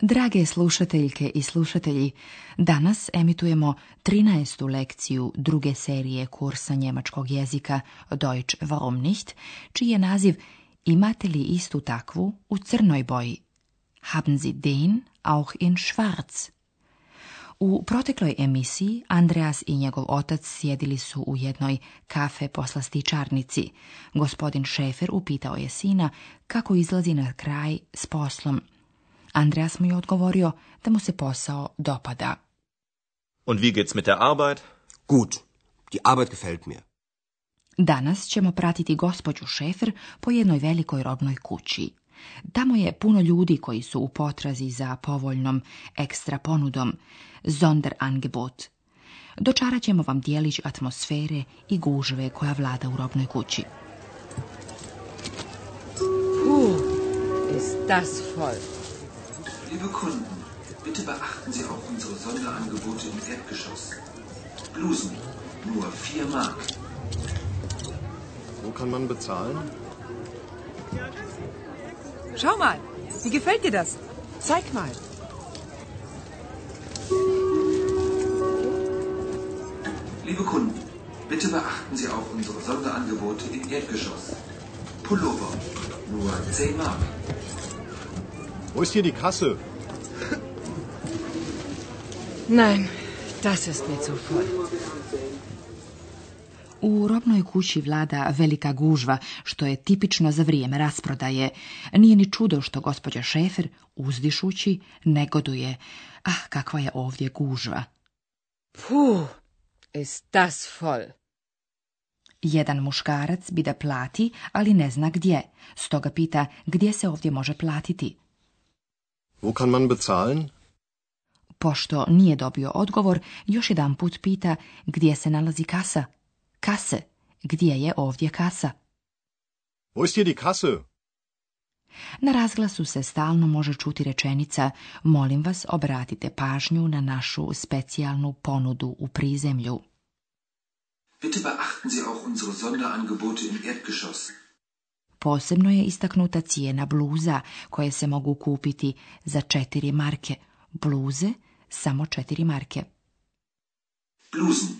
Drage slušateljke i slušatelji, danas emitujemo 13. lekciju druge serije kursa njemačkog jezika Deutsch warum nicht, čiji je naziv Imate li istu takvu u crnoj boji? Haben Sie den auch in schwarz? U protekloj emisiji Andreas i njegov otac sjedili su u jednoj kafe poslastičarnici. Gospodin Šefer upitao je sina kako izlazi na kraj s poslom Andreas mu je odgovorio da mu se posao dopada. Und wie geht's mit der Arbeit? Gut. Die Arbeit gefällt mir. Danas ćemo pratiti gospođu Šefer po jednoj velikoj robnoj kući. Tamo je puno ljudi koji su u potrazi za povoljnom ekstra ponudom, zonder angebot. Dočarat ćemo vam dijelić atmosfere i gužve koja vlada u robnoj kući. Puh, ist das voll. Liebe Kunden, bitte beachten Sie auch unsere Sonderangebote im Erdgeschoss. Blusen, nur 4 Mark. Wo kann man bezahlen? Schau mal, wie gefällt dir das? Zeig mal. Liebe Kunden, bitte beachten Sie auch unsere Sonderangebote im Erdgeschoss. Pullover, nur 10 Mark. Wo ist Nein, das ist mir zu voll. U robnoj kući vlada velika gužva, što je tipično za vrijeme rasprodaje. Nije ni čudo što gospođa Šefer, uzdišući, negoduje. Ah, kakva je ovdje gužva. Puh, ist voll. Jedan muškarac bi da plati, ali ne zna gdje. Stoga pita gdje se ovdje može platiti. Wo kann man bezahlen? Pošto nije dobio odgovor, još jedan put pita gdje se nalazi kasa. Kase, gdje je ovdje kasa? Wo ist hier die Kasse? Na razglasu se stalno može čuti rečenica Molim vas, obratite pažnju na našu specijalnu ponudu u prizemlju. Bitte beachten Sie auch unsere Sonderangebote im Erdgeschoss. Posebno je istaknuta cijena bluza koje se mogu kupiti za četiri marke. Bluze samo četiri marke. Bluzen,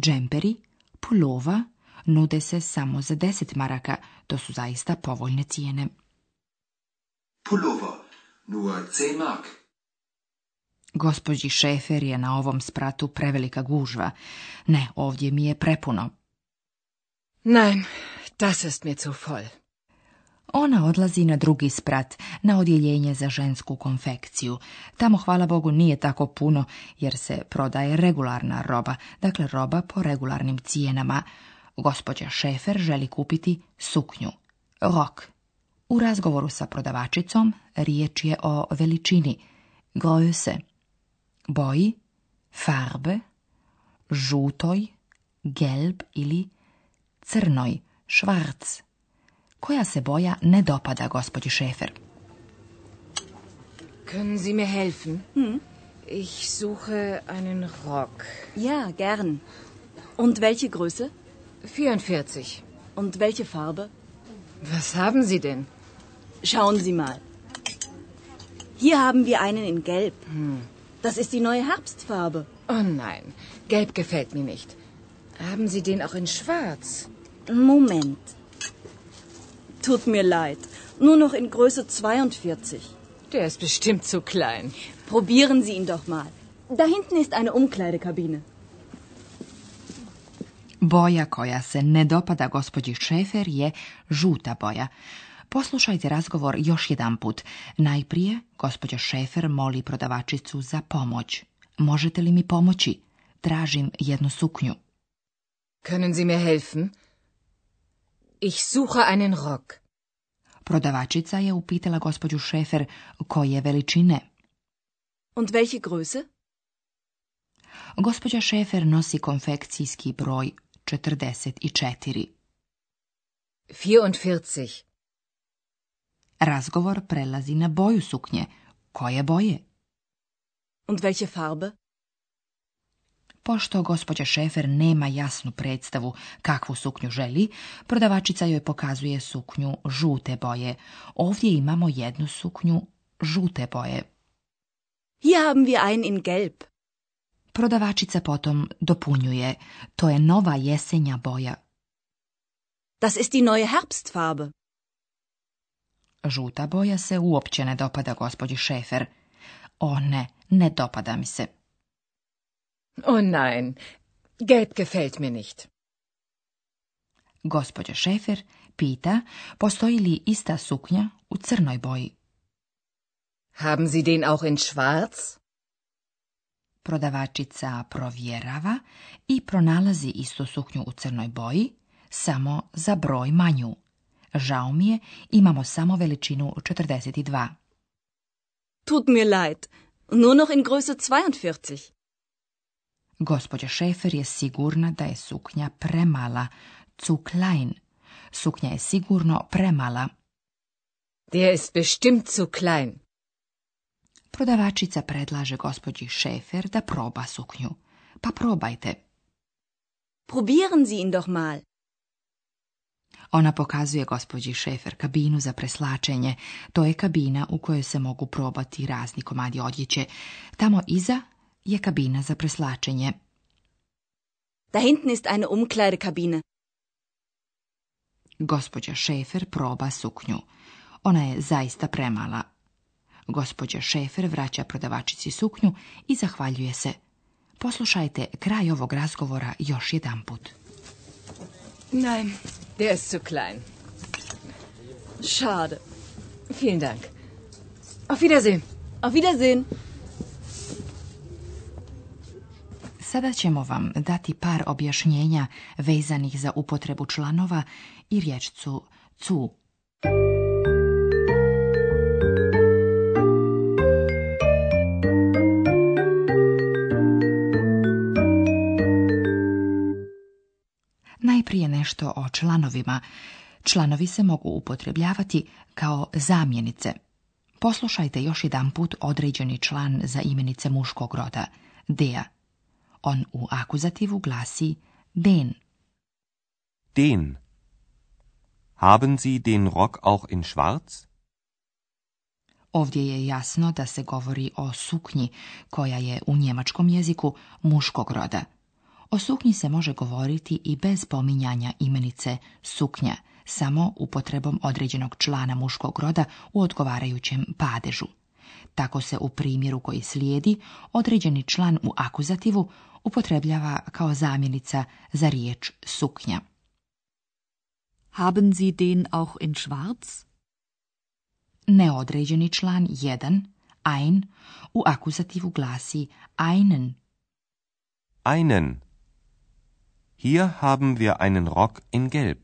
Džemperi, pulova nude se samo za deset maraka. To su zaista povoljne cijene. Pulova nur mark. Gospođi Šefer je na ovom spratu prevelika gužva. Ne, ovdje mi je prepuno. Nein, das ist mir zu voll. Ona odlazi na drugi sprat, na odjeljenje za žensku konfekciju. Tamo, hvala Bogu, nije tako puno, jer se prodaje regularna roba, dakle roba po regularnim cijenama. Gospođa Šefer želi kupiti suknju. Rok. U razgovoru sa prodavačicom riječ je o veličini. se Boji, farbe, žutoj, gelb ili crnoj, švarc. Koja se boja ne dopada gospođi Šefer. Können Sie mir helfen? Hm? Ich suche einen Rock. Ja, gern. Und welche Größe? 44. Und welche Farbe? Was haben Sie denn? Schauen Sie mal. Hier haben wir einen in Gelb. Hm. Das ist die neue Herbstfarbe. Oh nein, Gelb gefällt mir nicht. Haben Sie den auch in Schwarz? Moment. Tut mir leid. Nur noch in Größe 42. Der ist bestimmt zu klein. Probieren Sie ihn doch mal. Da hinten ist eine Umkleidekabine. Boja koja se ne dopada gospođi Šefer je žuta boja. Poslušajte razgovor još jedan put. Najprije, gospođa Šefer moli prodavačicu za pomoć. Možete li mi pomoći? Tražim jednu suknju. Können Sie mir helfen? Ich suche einen Rock. Prodavačica je upitala gospođu Šefer koje veličine. Und welche Größe? Gospođa Šefer nosi konfekcijski broj 44. 44. Razgovor prelazi na boju suknje. Koje boje? Und welche Farbe? Pošto gospođa Šefer nema jasnu predstavu kakvu suknju želi, prodavačica joj pokazuje suknju žute boje. Ovdje imamo jednu suknju žute boje. Hier haben wir einen in gelb. Prodavačica potom dopunjuje. To je nova jesenja boja. Das ist die neue Herbstfarbe. Žuta boja se uopće ne dopada gospođi Šefer. O ne, ne dopada mi se. Oh nein, Geld gefällt mir nicht. Gospođa Šefer pita postoji li ista suknja u crnoj boji. Haben Sie den auch in schwarz? Prodavačica provjerava i pronalazi istu suknju u crnoj boji, samo za broj manju. Žao mi je, imamo samo veličinu 42. Tut mir leid, nur noch in Größe 42. Gospođa Šefer je sigurna da je suknja premala. Zu klein. Suknja je sigurno premala. Der ist bestimmt zu klein. Prodavačica predlaže gospođi Šefer da proba suknju. Pa probajte. Probieren Sie ihn doch mal. Ona pokazuje gospođi Šefer kabinu za preslačenje. To je kabina u kojoj se mogu probati razni komadi odjeće. Tamo iza je kabina za preslačenje. Da hinten ist eine Umkleidekabine. Gospođa Šefer proba suknju. Ona je zaista premala. Gospođa Šefer vraća prodavačici suknju i zahvaljuje se. Poslušajte kraj ovog razgovora još jedanput. Nein, der ist zu klein. Schade. Vielen Dank. Auf Wiedersehen. Auf Wiedersehen. Sada ćemo vam dati par objašnjenja vezanih za upotrebu članova i riječcu cu. Najprije nešto o članovima. Članovi se mogu upotrebljavati kao zamjenice. Poslušajte još jedan put određeni član za imenice muškog roda, dea. On u akuzativu glasi den. Den. Haben Sie den Rock auch in schwarz? Ovdje je jasno da se govori o suknji koja je u njemačkom jeziku muškog roda. O suknji se može govoriti i bez pominjanja imenice suknja, samo upotrebom određenog člana muškog roda u odgovarajućem padežu. Tako se u primjeru koji slijedi određeni član u akuzativu upotrebljava kao zamjenica za riječ suknja. Haben Sie den auch in schwarz? Neodređeni član 1, ein, u akuzativu glasi einen. Einen. Hier haben wir einen Rock in gelb.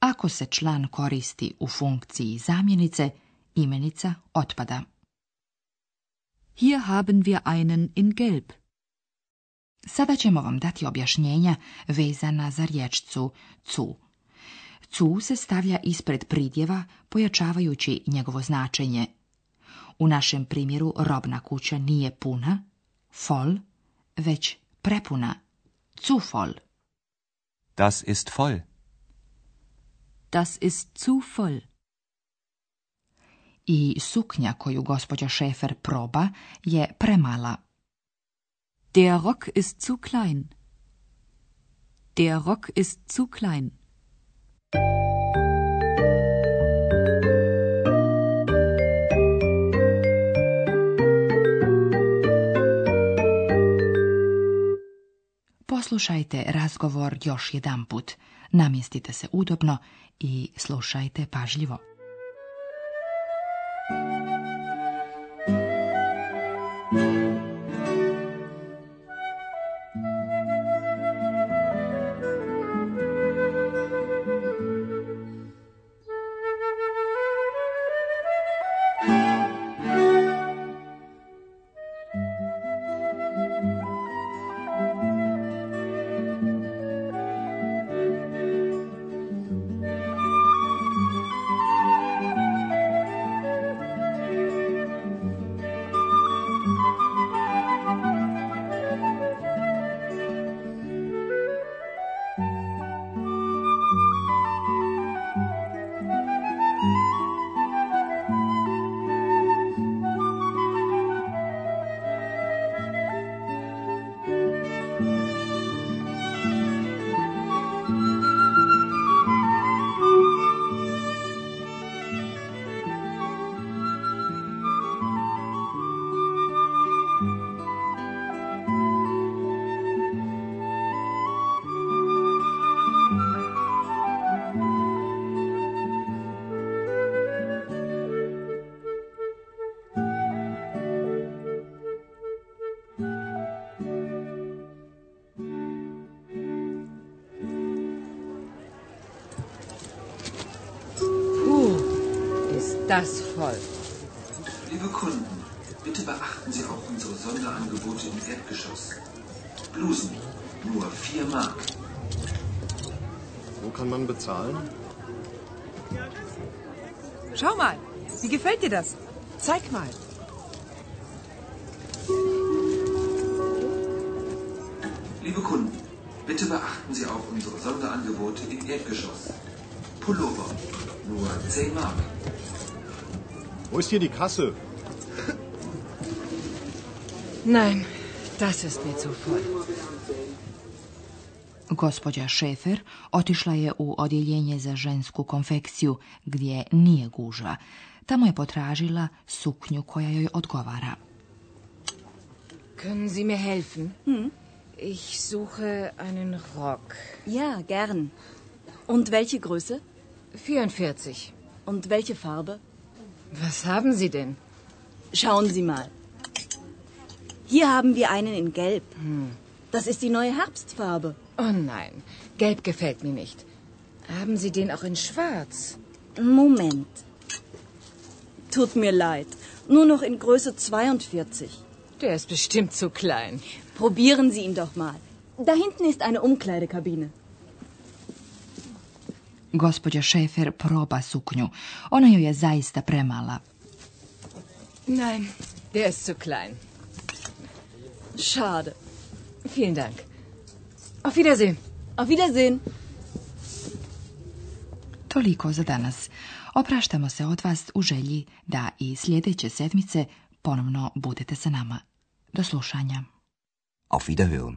Ako se član koristi u funkciji zamjenice, imenica otpada. Hier haben wir einen in gelb. Sada ćemo vam dati objašnjenja vezana za riječcu cu. Cu se stavlja ispred pridjeva pojačavajući njegovo značenje. U našem primjeru robna kuća nije puna, fol, već prepuna, zu Das ist voll. Das ist zu i suknja koju gospođa Šefer proba je premala. Der rok ist zu klein. Der ist zu klein. Poslušajte razgovor još jedanput. Namjestite se udobno i slušajte pažljivo. das Volk. Liebe Kunden, bitte beachten Sie auch unsere Sonderangebote im Erdgeschoss. Blusen, nur 4 Mark. Wo kann man bezahlen? Schau mal, wie gefällt dir das? Zeig mal. Liebe Kunden, bitte beachten Sie auch unsere Sonderangebote im Erdgeschoss. Pullover, nur 10 Mark. Wo ist hier die Kasse? Nein, das ist mir zu voll. Gospođa Šefer otišla je u odjeljenje za žensku konfekciju gdje nije gužva. Tamo je potražila suknju koja joj odgovara. Können Sie mir helfen? Hm? Ich suche einen Rock. Ja, gern. Und welche Größe? 44. Und welche Farbe? Was haben Sie denn? Schauen Sie mal. Hier haben wir einen in Gelb. Hm. Das ist die neue Herbstfarbe. Oh nein, Gelb gefällt mir nicht. Haben Sie den auch in Schwarz? Moment. Tut mir leid. Nur noch in Größe 42. Der ist bestimmt zu klein. Probieren Sie ihn doch mal. Da hinten ist eine Umkleidekabine. Gospođa Šefer proba suknju. Ona joj je zaista premala. Nein, der ist zu klein. Schade. Vielen Dank. Auf Wiedersehen. Auf Wiedersehen. Toliko za danas. Opraštamo se od vas u želji da i sljedeće sedmice ponovno budete sa nama. Do slušanja. Auf Wiederhören.